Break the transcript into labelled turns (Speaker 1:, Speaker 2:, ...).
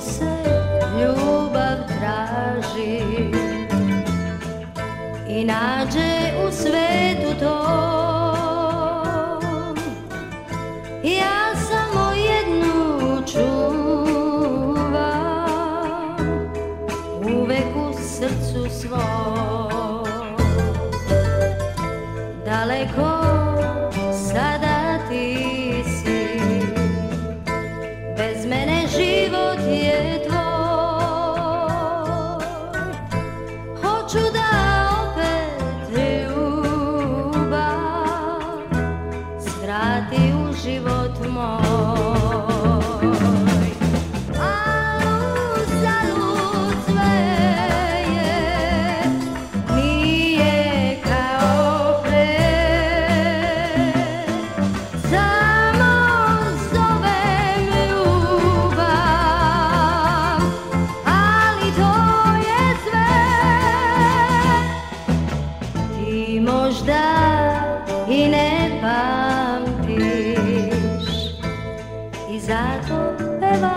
Speaker 1: se ljubav traži i nađe u svetu to. Ja samo jednu čuvam uvek u srcu svom. Daleko